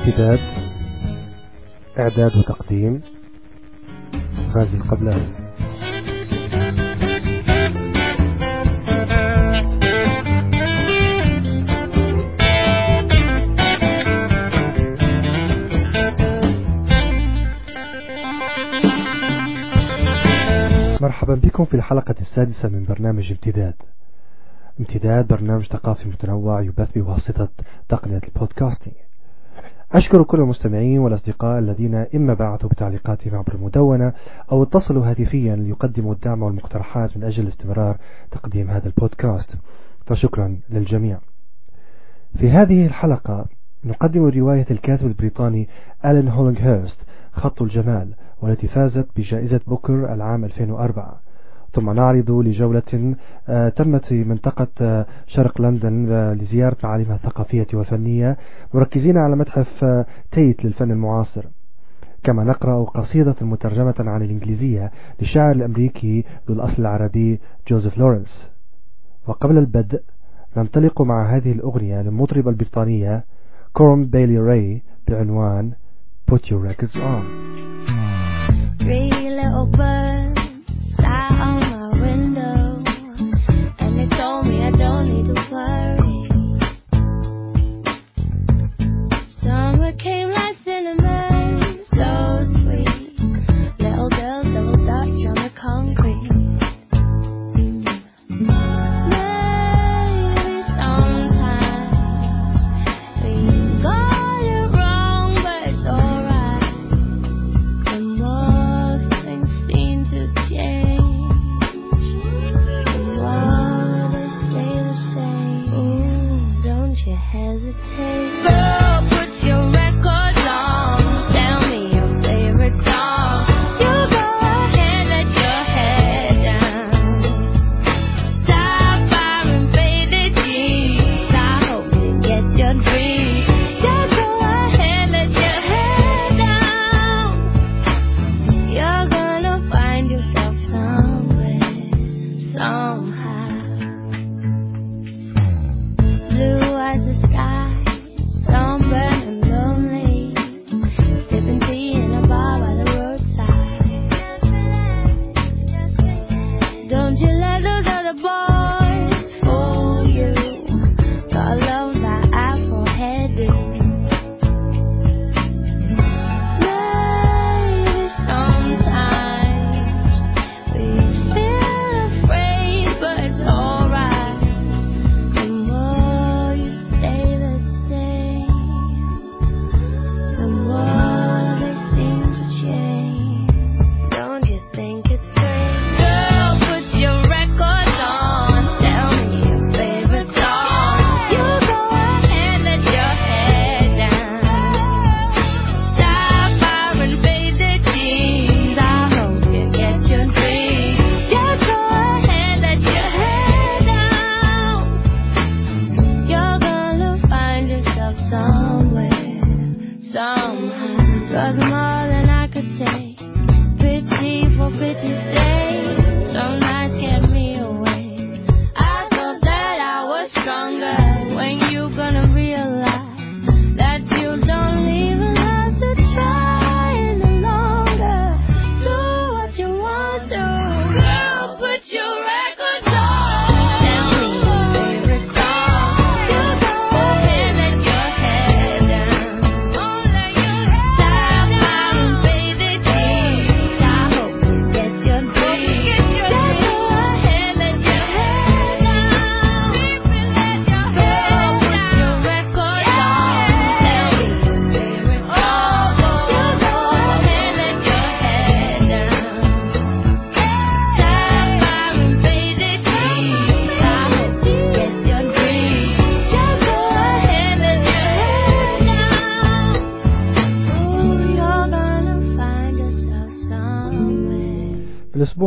امتداد إعداد وتقديم غازي القبلاني. مرحبا بكم في الحلقة السادسة من برنامج امتداد. امتداد برنامج ثقافي متنوع يبث بواسطة تقنية ال podcasting أشكر كل المستمعين والأصدقاء الذين إما بعثوا بتعليقاتهم عبر المدونة أو اتصلوا هاتفيا ليقدموا الدعم والمقترحات من أجل استمرار تقديم هذا البودكاست. فشكرا للجميع. في هذه الحلقة نقدم رواية الكاتب البريطاني ألين هولينغ هيرست خط الجمال والتي فازت بجائزة بوكر العام 2004 ثم نعرض لجولة آه، تمت في منطقة آه، شرق لندن آه، لزيارة معالمها الثقافية والفنية مركزين على متحف تيت للفن المعاصر. كما نقرأ قصيدة مترجمة عن الإنجليزية للشاعر الأمريكي ذو الأصل العربي جوزيف لورنس. وقبل البدء ننطلق مع هذه الأغنية للمطربة البريطانية كورين بيلي راي بعنوان Put Your Records On.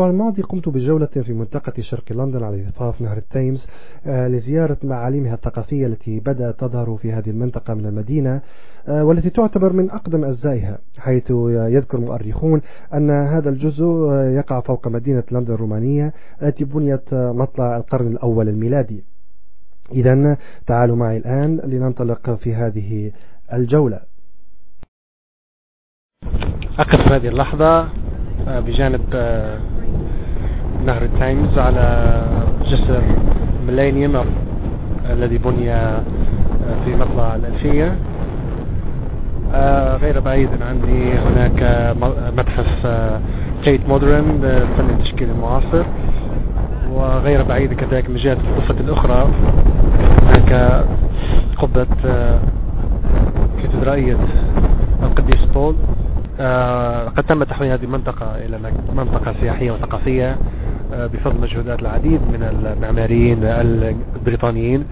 الماضي قمت بجولة في منطقة شرق لندن على ضفاف نهر التيمز آه، لزيارة معالمها الثقافية التي بدأت تظهر في هذه المنطقة من المدينة آه، والتي تعتبر من أقدم أجزائها حيث يذكر مؤرخون أن هذا الجزء آه، يقع فوق مدينة لندن الرومانية التي بنيت مطلع القرن الأول الميلادي. إذا تعالوا معي الآن لننطلق في هذه الجولة. أقف هذه اللحظة بجانب نهر التايمز على جسر ميلينيوم آه، الذي بني آه، في مطلع الألفية. آه، غير بعيد عني هناك متحف آه، تيت مودرن للفن التشكيلي المعاصر. وغير بعيد كذلك من جهة الضفة الأخرى هناك قبة آه، كاتدرائية القديس بول. آه، قد تم تحويل هذه المنطقة إلى منطقة سياحية وثقافية. آه، بفضل مجهودات العديد من المعماريين البريطانيين.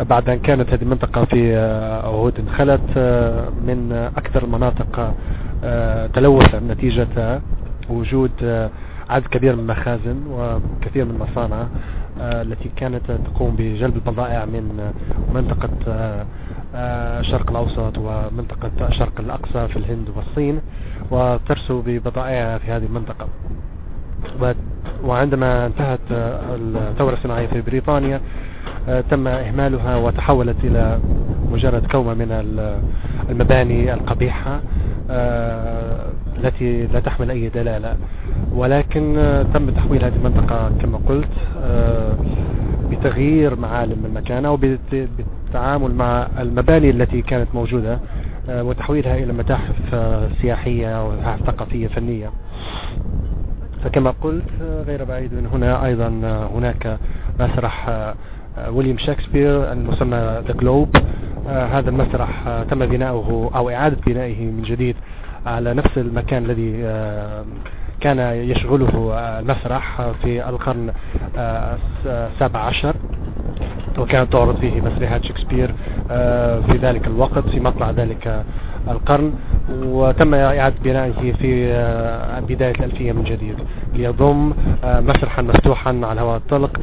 آه، بعد أن كانت هذه المنطقة في آه، عهود خلت آه، من أكثر المناطق آه، تلوثا نتيجة وجود آه، عدد كبير من المخازن وكثير من المصانع آه، التي كانت تقوم بجلب البضائع من آه، منطقة آه، آه، الشرق الأوسط ومنطقة الشرق الأقصى في الهند والصين وترسو ببضائعها في هذه المنطقة. وعندما انتهت آه، الثورة الصناعية في بريطانيا آه، تم إهمالها وتحولت إلى مجرد كومة من ال- المباني القبيحة آه، التي لا تحمل أي دلالة. ولكن تم تحويل هذه المنطقة كما قلت بتغيير معالم المكان أو بالتعامل مع المباني التي كانت موجودة وتحويلها إلى متاحف سياحية ومتاحف ثقافية فنية. فكما قلت آه، غير بعيد من هنا أيضا آه، هناك مسرح آه، آه، ويليام شكسبير المسمى ذا جلوب هذا المسرح آه، تم بناؤه أو إعادة بنائه من جديد على نفس المكان الذي آه، كان يشغله آه، المسرح آه، في القرن آه، السابع عشر. وكانت تعرض فيه مسرحيات شكسبير آه، في ذلك الوقت في مطلع ذلك القرن. وتم إعادة بنائه في آه، بداية الألفية من جديد. ليضم آه، مسرحا مفتوحا على الهواء الطلق.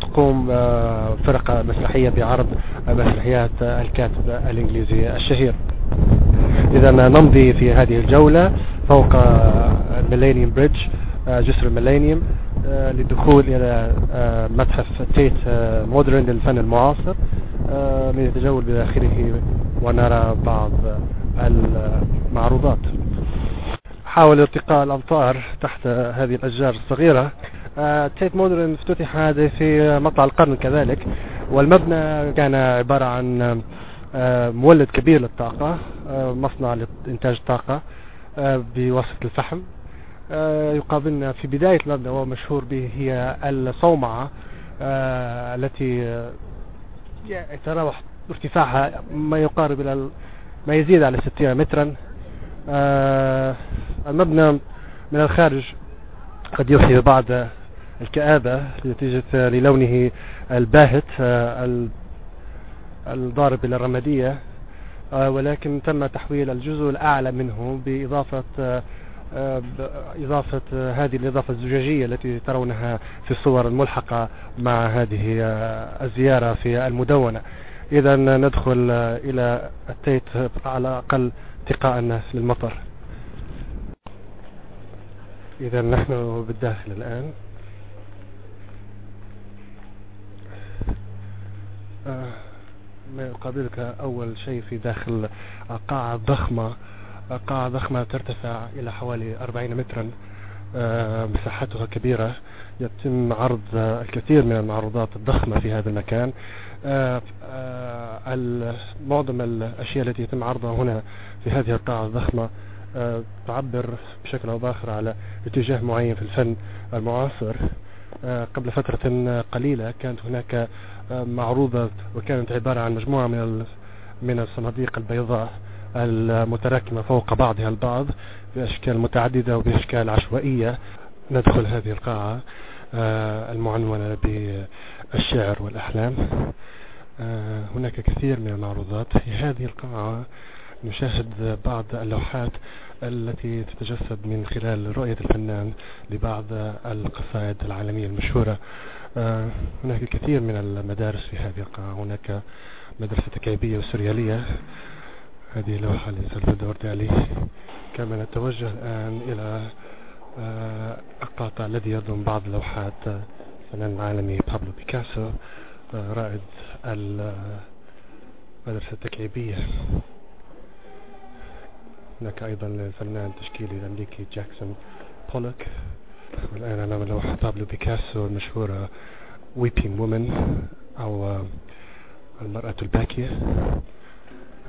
تقوم آه، فرقة مسرحية بعرض مسرحيات الكاتب الإنجليزي الشهير. إذا نمضي في هذه الجولة فوق Millennium Bridge جسر الميلينيوم للدخول إلى متحف تيت مودرن للفن المعاصر. لنتجول بداخله ونرى بعض المعروضات. حاول اتقاء الأمطار تحت هذه الأشجار الصغيرة. آه، تيت مودرن افتتح هذا في مطلع القرن كذلك. والمبنى كان عبارة عن آه، مولد كبير للطاقة آه، مصنع لإنتاج طاقة آه، بواسطة الفحم. يقابلنا في بداية المبنى وهو مشهور به هي الصومعة التي يتراوح ارتفاعها ما يقارب إلى ما يزيد على 60 مترا. آه، المبنى من الخارج قد يوحي ببعض الكآبة نتيجة للونه الباهت آه، ال- الضارب إلى الرمادية. آه، ولكن تم تحويل الجزء الأعلى منه بإضافة آه، هذه الإضافة الزجاجية التي ترونها في الصور الملحقة مع هذه الزيارة في المدونة. إذا ندخل إلى التيت على الأقل اتقاء للمطر. إذا نحن بالداخل الآن. آه، ما يقابلك أول شيء في داخل قاعة ضخمة. قاعة ضخمة ترتفع إلى حوالي 40 مترا. آه، مساحتها كبيرة. يتم عرض الكثير من المعروضات الضخمة في هذا المكان. ال- معظم الأشياء التي يتم عرضها هنا في هذه القاعة الضخمة آه، تعبر بشكل أو بآخر على اتجاه معين في الفن المعاصر. آه، قبل فترة قليلة كانت هناك آه، معروضة وكانت عبارة عن مجموعة من من الصناديق البيضاء المتراكمة فوق بعضها البعض بأشكال متعددة وبأشكال عشوائية. ندخل هذه القاعة. آه، المعنونة بالشعر والأحلام. آه، هناك كثير من المعروضات. في هذه القاعة نشاهد بعض اللوحات التي تتجسد من خلال رؤية الفنان لبعض القصائد العالمية المشهورة. آه، هناك كثير من المدارس في هذه القاعة. هناك مدرسة تكعيبية وسوريالية. هذه لوحة لسلفادور دالي. كما نتوجه الآن إلى آه، القاطع الذي يضم بعض لوحات الفنان العالمي بابلو بيكاسو آه، رائد المدرسة التكعيبية. هناك أيضا الفنان التشكيلي الأمريكي جاكسون بولوك. والآن أمام لوحة بابلو بيكاسو المشهورة Weeping Woman أو المرأة الباكية.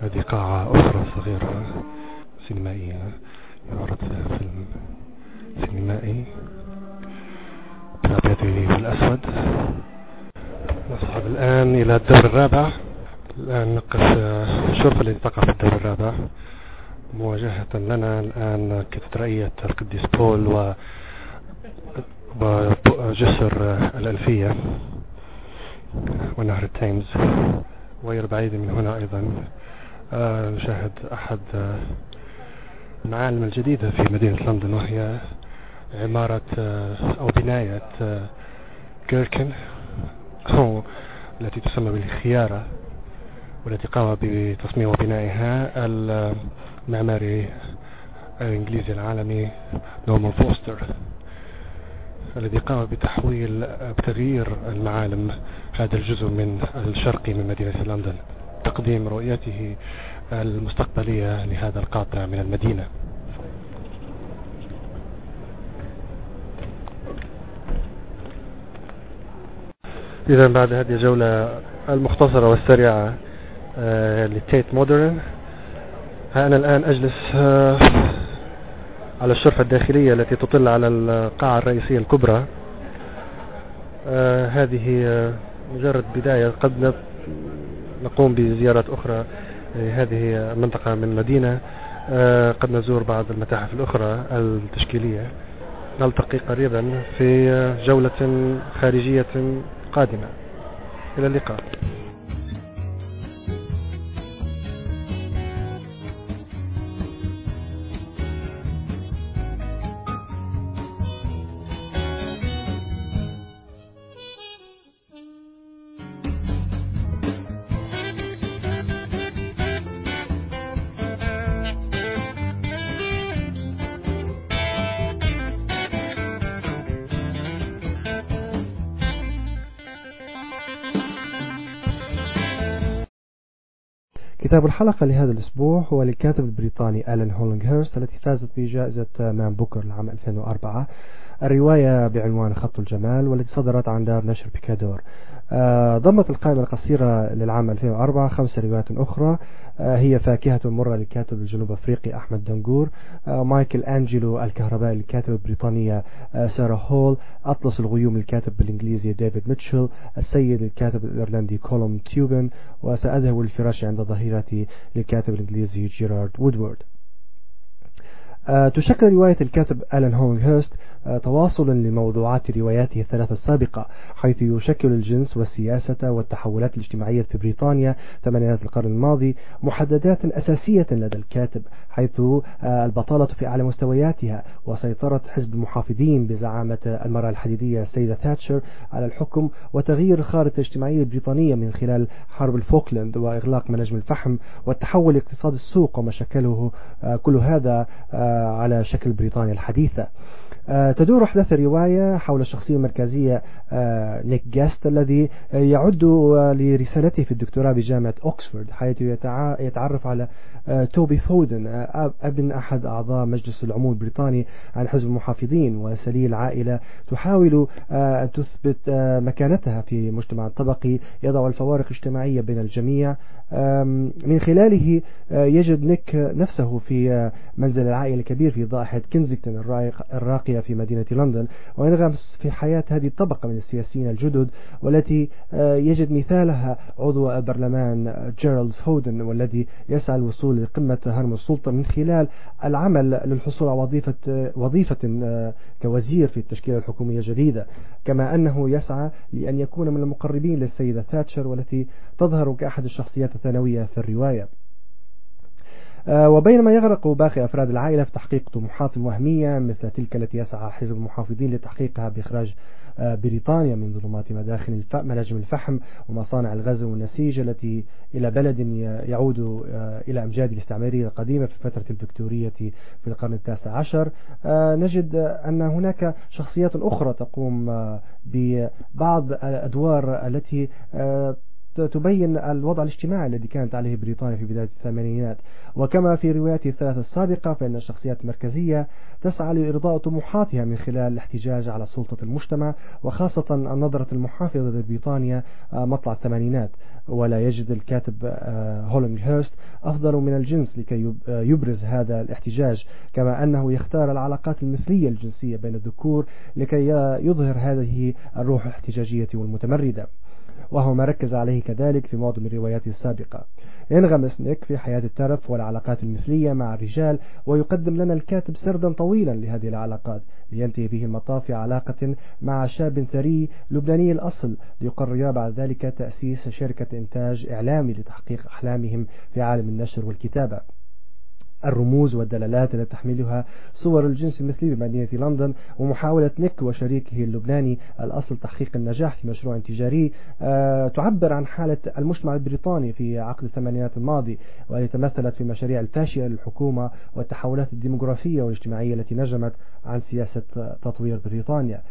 هذه قاعة أخرى صغيرة سينمائية يعرض فيلم. سينمائي بالأبيض والأسود نصعد الآن إلى الدور الرابع. الآن نقف الشرفة التي تقع في الدور الرابع. مواجهة لنا الآن كاتدرائية القديس بول و وجسر الألفية ونهر التيمز وغير بعيد من هنا أيضا آه، نشاهد أحد المعالم الجديدة في مدينة لندن وهي عمارة آه، أو بناية جيركن أو التي تسمى بالخيارة والتي قام بتصميم وبنائها المعماري الإنجليزي العالمي نورمان فوستر الذي قام بتحويل بتغيير المعالم هذا الجزء من الشرقي من مدينة لندن تقديم رؤيته المستقبلية لهذا القاطع من المدينة. إذا بعد هذه الجولة المختصرة والسريعة آه، لتيت مودرن أنا الآن أجلس آه، على الشرفة الداخلية التي تطل على القاعة الرئيسية الكبرى. آه، هذه مجرد بداية. قد نقوم بزيارات أخرى هذه المنطقة من المدينة. قد نزور بعض المتاحف الأخرى التشكيلية. نلتقي قريبا في جولة خارجية قادمة. إلى اللقاء. كتاب الحلقة لهذا الأسبوع هو للكاتب البريطاني ألان هولينغهيرست التي فازت بجائزة مان بوكر لعام 2004 الرواية بعنوان خط الجمال والتي صدرت عن دار نشر بيكادور. آه، ضمت القائمة القصيرة للعام 2004 خمس روايات أخرى. آه، هي فاكهة مرة للكاتب الجنوب أفريقي أحمد دنجور آه، مايكل أنجلو الكهربائي للكاتبة البريطانية سارة هول. أطلس الغيوم للكاتب الإنجليزي ديفيد ميتشل. السيد للكاتب الإيرلندي كولوم تيوبن. وسأذهب للفراش عند ظهيرتي للكاتب الإنجليزي جيرارد وودورد. تشكل رواية الكاتب ألان هونغهيرست تواصلا لموضوعات رواياته الثلاثة السابقة حيث يشكل الجنس والسياسة والتحولات الاجتماعية في بريطانيا ثمانينات القرن الماضي محددات أساسية لدى الكاتب حيث آه، البطالة في أعلى مستوياتها وسيطرة حزب المحافظين بزعامة المرأة الحديدية السيدة تاتشر على الحكم وتغيير الخارطة الاجتماعية البريطانية من خلال حرب الفوكلاند وإغلاق مناجم الفحم والتحول لاقتصاد السوق آه، كل هذا آه، على شكل بريطانيا الحديثة. تدور أحداث الرواية حول الشخصية المركزية آه، نيك جيست الذي يعد لرسالته في الدكتوراه بجامعة أكسفورد حيث يتعرف على آه، توبي فودن أبن أحد أعضاء مجلس العموم البريطاني عن حزب المحافظين وسليل عائلة تحاول أن تثبت مكانتها في مجتمع طبقي يضع الفوارق الاجتماعية بين الجميع. من خلاله يجد نيك نفسه في منزل العائلة الكبير في ضاحية كنزكتون الراقية في مدينة لندن وينغمس في حياة هذه الطبقة من السياسيين الجدد والتي آه، يجد مثالها عضو البرلمان جيرالد فودن والذي يسعى الوصول لقمة هرم السلطة من خلال العمل للحصول على وظيفة وظيفة آه، كوزير في التشكيلة الحكومية الجديدة. كما أنه يسعى لأن يكون من المقربين للسيدة تاتشر والتي تظهر كأحد الشخصيات الثانوية في الرواية. آه، وبينما يغرق باقي أفراد العائلة في تحقيق طموحات وهمية مثل تلك التي يسعى حزب المحافظين لتحقيقها بإخراج آه، بريطانيا من ظلمات مداخل مناجم الفحم ومصانع الغزو والنسيج التي إلى بلد يعود آه، إلى أمجاد الاستعمارية القديمة في فترة الدكتورية في القرن التاسع عشر. نجد أن هناك شخصيات أخرى تقوم ببعض الأدوار التي تبين الوضع الاجتماعي الذي كانت عليه بريطانيا في بداية الثمانينات. وكما في رواياته الثلاثة السابقة فإن الشخصيات المركزية تسعى لإرضاء طموحاتها من خلال الاحتجاج على سلطة المجتمع وخاصة النظرة المحافظة لبريطانيا آه، مطلع الثمانينات. ولا يجد الكاتب آه، هولنج هيرست أفضل من الجنس لكي آه، يبرز هذا الاحتجاج كما أنه يختار العلاقات المثلية الجنسية بين الذكور لكي يظهر هذه الروح الاحتجاجية والمتمردة. وهو ما ركز عليه كذلك في معظم الروايات السابقة. ينغمس نيك في حياة الترف والعلاقات المثلية مع الرجال ويقدم لنا الكاتب سردا طويلا لهذه العلاقات لينتهي به المطاف في علاقة مع شاب ثري لبناني الأصل ليقرر بعد ذلك تأسيس شركة إنتاج إعلامي لتحقيق أحلامهم في عالم النشر والكتابة. الرموز والدلالات التي تحملها صور الجنس المثلي بمدينة لندن ومحاولة نيك وشريكه اللبناني الأصل تحقيق النجاح في مشروع تجاري آه، تعبر عن حالة المجتمع البريطاني في عقد الثمانينات الماضي والتي تمثلت في مشاريع الفاشية للحكومة والتحولات الديمغرافية والاجتماعية التي نجمت عن سياسة تطوير بريطانيا.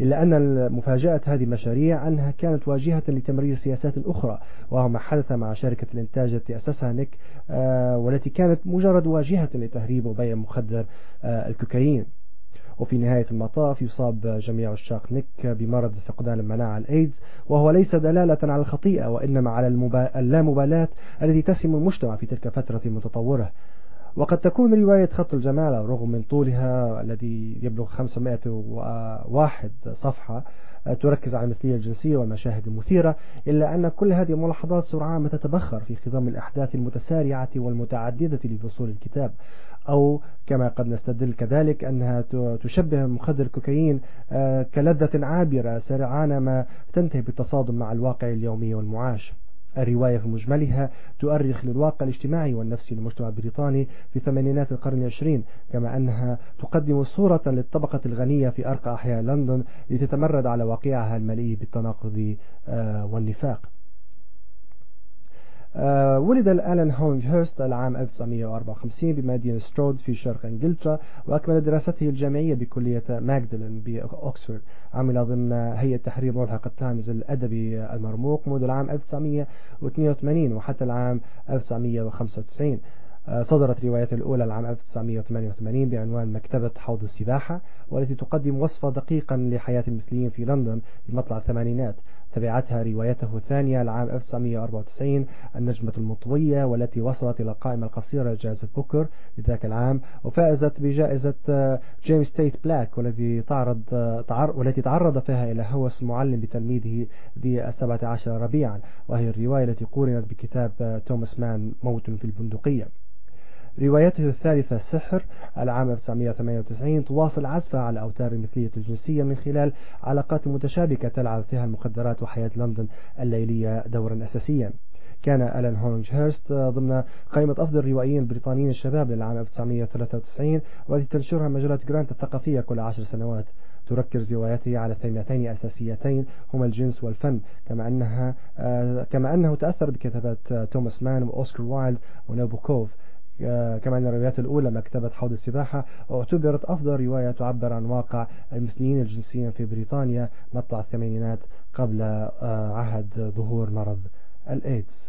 إلا أن مفاجأة هذه المشاريع أنها كانت واجهة لتمرير سياسات أخرى وهو ما حدث مع شركة الإنتاج التي أسسها نيك آه، والتي كانت مجرد واجهة لتهريب وبيع مخدر آه، الكوكايين. وفي نهاية المطاف يصاب جميع عشاق نيك بمرض فقدان المناعة الإيدز وهو ليس دلالة على الخطيئة وإنما على اللامبالاة التي تسم المجتمع في تلك الفترة متطورة وقد تكون رواية خط الجمال رغم من طولها الذي يبلغ 501 صفحة تركز على المثلية الجنسية والمشاهد المثيرة إلا أن كل هذه الملاحظات سرعان ما تتبخر في خضم الأحداث المتسارعة والمتعددة لفصول الكتاب. أو كما قد نستدل كذلك أنها تشبه مخدر الكوكايين آه، كلذة عابرة سرعان ما تنتهي بالتصادم مع الواقع اليومي والمعاش. الرواية في مجملها تؤرخ للواقع الاجتماعي والنفسي للمجتمع البريطاني في ثمانينات القرن العشرين كما أنها تقدم صورة للطبقة الغنية في أرقى أحياء لندن لتتمرد على واقعها المليء بالتناقض آه، والنفاق. ولد ألان هولنج هيرست العام 1954 بمدينة سترود في شرق إنجلترا وأكمل دراسته الجامعية بكلية ماجدلين بأكسفورد. عمل ضمن هيئة تحرير ملحق التايمز الأدبي المرموق منذ العام 1982 وحتى العام 1995 آه، صدرت روايته الأولى العام 1988 بعنوان مكتبة حوض السباحة والتي تقدم وصفا دقيقا لحياة المثليين في لندن في مطلع الثمانينات. تبعتها روايته الثانية العام 1994 النجمة المطوية والتي وصلت إلى القائمة القصيرة لجائزة بوكر لذاك العام وفازت بجائزة جيمس تيت بلاك والتي تعرض والتي تعرض فيها إلى هوس معلم بتلميذه ذي السبعة عشر ربيعا. وهي الرواية التي قورنت بكتاب توماس مان موت في البندقية. روايته الثالثة السحر العام 1998 تواصل عزفها على أوتار المثلية الجنسية من خلال علاقات متشابكة تلعب فيها المخدرات وحياة لندن الليلية دورا أساسيا. كان ألان هولنج هيرست ضمن قائمة أفضل الروائيين البريطانيين الشباب للعام 1993 والتي تنشرها مجلة جرانتا الثقافية كل عشر سنوات. تركز روايته على ثيمتين أساسيتين هما الجنس والفن. كما أنها كما أنه تأثر بكتابات توماس مان وأوسكار وايلد ونابوكوف آه، كما أن الروايات الأولى مكتبة حوض السباحة اعتبرت أفضل رواية تعبر عن واقع المثليين الجنسيين في بريطانيا مطلع الثمانينات قبل آه، عهد ظهور مرض الإيدز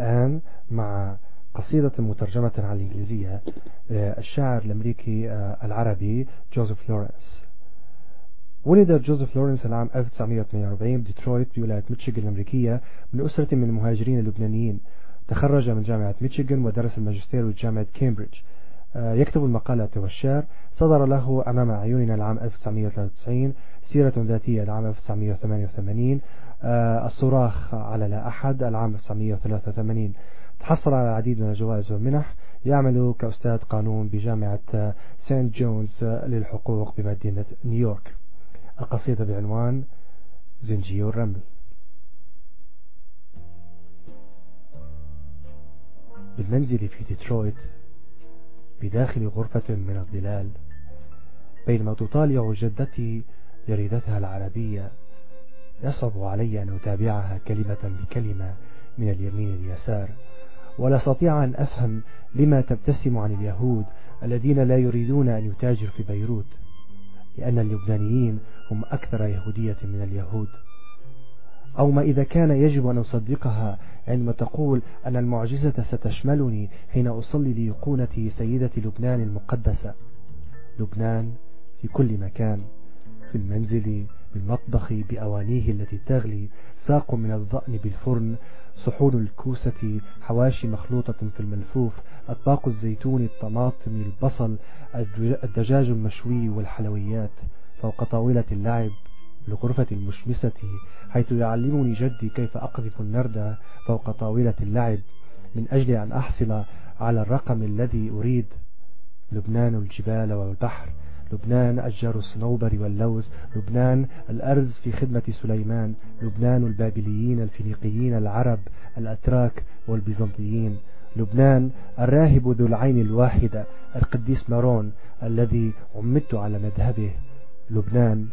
والآن مع قصيدة مترجمة على الإنجليزية آه، الشاعر الأمريكي آه، العربي جوزيف لورنس. ولد جوزيف لورنس العام 1948 بديترويت بولاية ميشيغان الأمريكية من أسرة من المهاجرين اللبنانيين. تخرج من جامعة ميشيغان ودرس الماجستير بجامعة كامبريدج. يكتب المقالات والشعر. صدر له أمام عيوننا العام 1993 سيرة ذاتية العام 1988 آه، الصراخ على لا أحد العام 1983 تحصل على العديد من الجوائز والمنح. يعمل كأستاذ قانون بجامعة سانت جونز للحقوق بمدينة نيويورك. القصيدة بعنوان زنجي الرمل بالمنزل في ديترويت بداخل غرفة من الظلال بينما تطالع جدتي جريدتها العربية. يصعب علي أن أتابعها كلمة بكلمة من اليمين اليسار ولا أستطيع أن أفهم لما تبتسم عن اليهود الذين لا يريدون أن يتاجروا في بيروت لأن اللبنانيين هم أكثر يهودية من اليهود. أو ما إذا كان يجب أن أصدقها عندما تقول أن المعجزة ستشملني حين أصلي ليقونة سيدة لبنان المقدسة. لبنان في كل مكان في المنزل بالمطبخ بأوانيه التي تغلي ساق من الضأن بالفرن صحون الكوسة حواشي مخلوطة في الملفوف أطباق الزيتون الطماطم البصل الدجاج المشوي والحلويات فوق طاولة اللعب. بالغرفة المشمسة حيث يعلمني جدي كيف أقذف النرد فوق طاولة اللعب من أجل أن أحصل على الرقم الذي أريد. لبنان الجبال والبحر لبنان أشجار الصنوبر واللوز لبنان الأرز في خدمة سليمان لبنان البابليين الفينيقيين العرب الأتراك والبيزنطيين لبنان الراهب ذو العين الواحدة القديس مارون الذي عمدت على مذهبه لبنان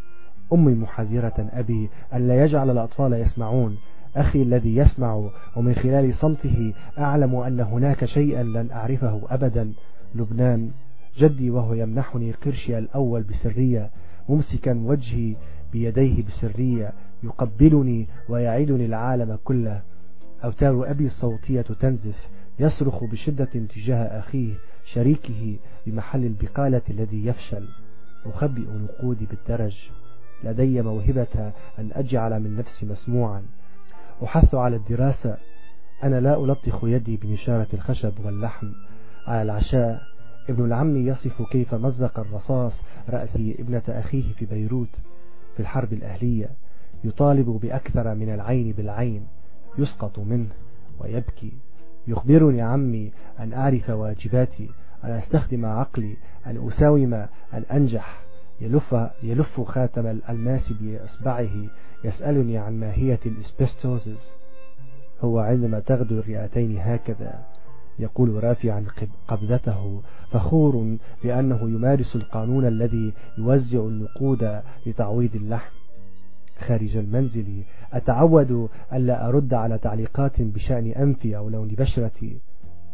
أمي محذرة أبي أن لا يجعل الأطفال يسمعون. أخي الذي يسمع ومن خلال صمته أعلم أن هناك شيئا لن أعرفه أبدا. لبنان جدي وهو يمنحني قرشي الأول بسرية ممسكا وجهي بيديه بسرية يقبلني ويعيدني العالم كله. أوتار أبي الصوتية تنزف يصرخ بشدة تجاه أخيه شريكه بمحل البقالة الذي يفشل. أخبئ نقودي بالدرج. لدي موهبة أن أجعل من نفسي مسموعا. أحث على الدراسة. أنا لا ألطخ يدي بنشارة الخشب واللحم. على العشاء. ابن العم يصف كيف مزق الرصاص رأس ابنة أخيه في بيروت في الحرب الأهلية. يطالب بأكثر من العين بالعين. يسقط منه ويبكي. يخبرني عمي أن أعرف واجباتي. أن أستخدم عقلي. أن أساوم. أن أنجح. يلف, يلف خاتم الألماس بإصبعه يسألني عن ماهية الإسبستوزز. هو عندما تغدو الرئتين هكذا. يقول رافعا قبضته فخور بأنه يمارس القانون الذي يوزع النقود لتعويض اللحم. خارج المنزل أتعود ألا أرد على تعليقات بشأن أنفي أو لون بشرتي.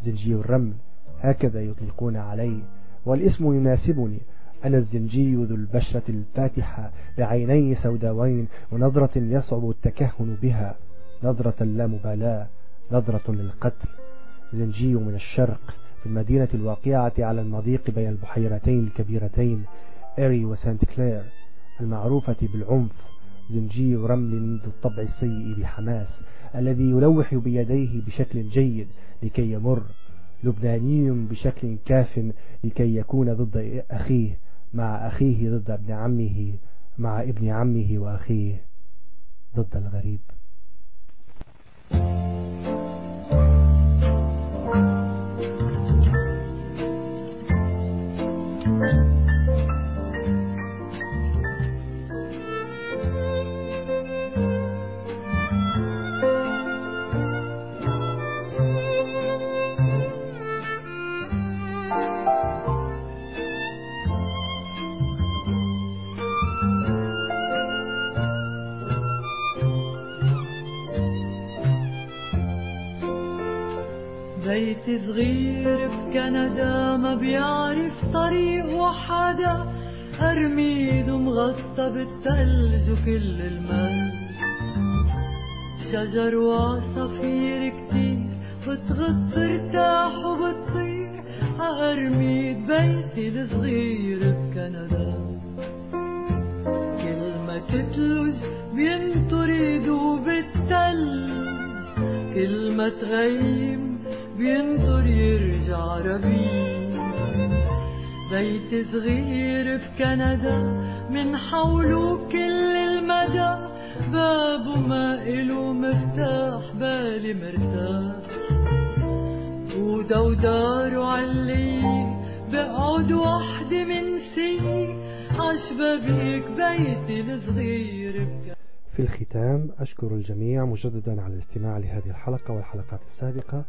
زنجي الرمل هكذا يطلقون علي والاسم يناسبني. أنا الزنجي ذو البشرة الفاتحة بعينين سوداوين ونظرة يصعب التكهن بها. نظرة لا مبالاة نظرة للقتل. زنجي من الشرق في المدينة الواقعة على المضيق بين البحيرتين الكبيرتين إيري وسانت كلير المعروفة بالعنف. زنجي رمل ذو الطبع السيء بحماس الذي يلوح بيديه بشكل جيد لكي يمر. لبناني بشكل كاف لكي يكون ضد أخيه. مع أخيه ضد ابن عمه مع ابن عمه وأخيه ضد الغريب. ما بيعرف طريق وحدا أرميد مغطى بالثلج وكل المال. شجر وعصافير كتير بتغط ارتاح وبتطير. عأرميد بيتي الصغير بكندا. كل ما تتلج بينطر يدوب التلج كل ما تغيم بينطر يرجع ربيع. بيت صغير في كندا من حوله كل المدى. بابه ما إله مفتاح بالي مرتاح. ودوداره علي بقعد وحدي من سنين عشبابيك بيتي الصغير في الختام أشكر الجميع مجددا على الاستماع لهذه الحلقة والحلقات السابقة.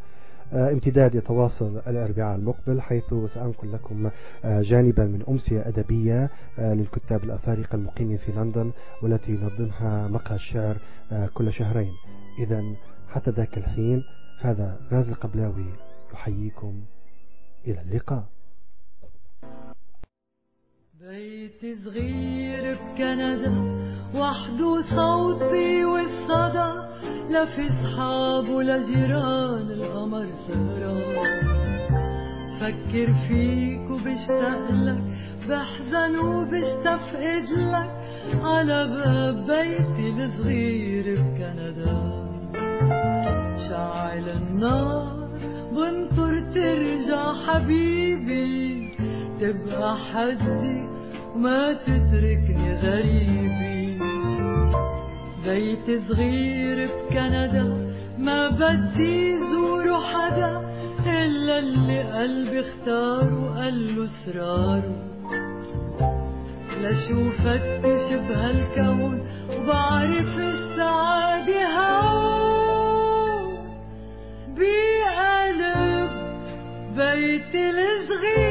امتداد يتواصل الأربعاء المقبل حيث سأنقل لكم آه، جانبا من أمسية أدبية آه، للكتاب الأفارقة المقيمين في لندن والتي ينظمها مقهى الشعر كل شهرين. إذا حتى ذاك الحين هذا غاز القبلاوي يحييكم. إلى اللقاء. بيت صغير بكندا وحده صوتي والصدى لا في صحاب ولا جيران القمر سهران. فكر فيك وبشتاق لك بحزن وبستفقد لك على باب بيتي الصغير بكندا. شعل النار بنطر ترجع حبيبي. تبقى حدي وما تتركني غريبي. بيت صغير بكندا ما بدي زوره حدا إلا اللي قلبي اختاره قال له اسراره. لشوفك تشبه الكون وبعرف السعادة هون. بقلب بيتي الصغير